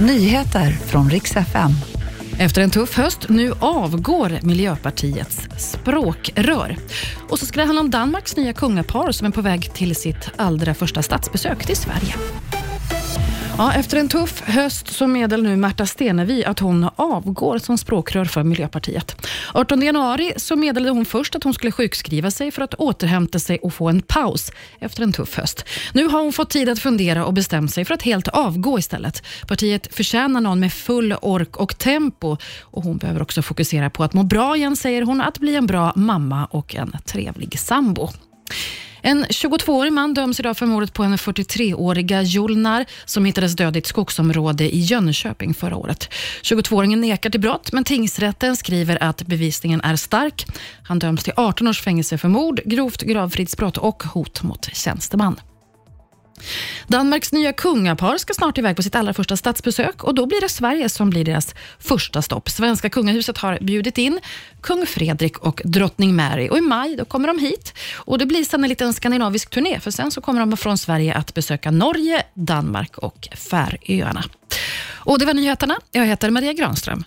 Nyheter från riks FM. Efter en tuff höst, nu avgår Miljöpartiets språkrör. Och så ska det handla om Danmarks nya kungapar som är på väg till sitt allra första statsbesök till Sverige. Ja, efter en tuff höst så meddelar nu Märta Stenevi att hon avgår som språkrör för Miljöpartiet. 18 januari så meddelade hon först att hon skulle sjukskriva sig för att återhämta sig och få en paus efter en tuff höst. Nu har hon fått tid att fundera och bestämt sig för att helt avgå istället. Partiet förtjänar någon med full ork och tempo och hon behöver också fokusera på att må bra igen, säger hon, att bli en bra mamma och en trevlig sambo. En 22-årig man döms idag för mordet på en 43-åriga Julnar som hittades död i ett skogsområde i Jönköping förra året. 22-åringen nekar till brott, men tingsrätten skriver att bevisningen är stark. Han döms till 18 års fängelse för mord, grovt gravfridsbrott och hot mot tjänsteman. Danmarks nya kungapar ska snart iväg på sitt allra första statsbesök och då blir det Sverige som blir deras första stopp. Svenska kungahuset har bjudit in kung Fredrik och drottning Mary och i maj då kommer de hit och det blir sen en liten skandinavisk turné för sen så kommer de från Sverige att besöka Norge, Danmark och Färöarna. Och det var nyheterna. Jag heter Maria Granström.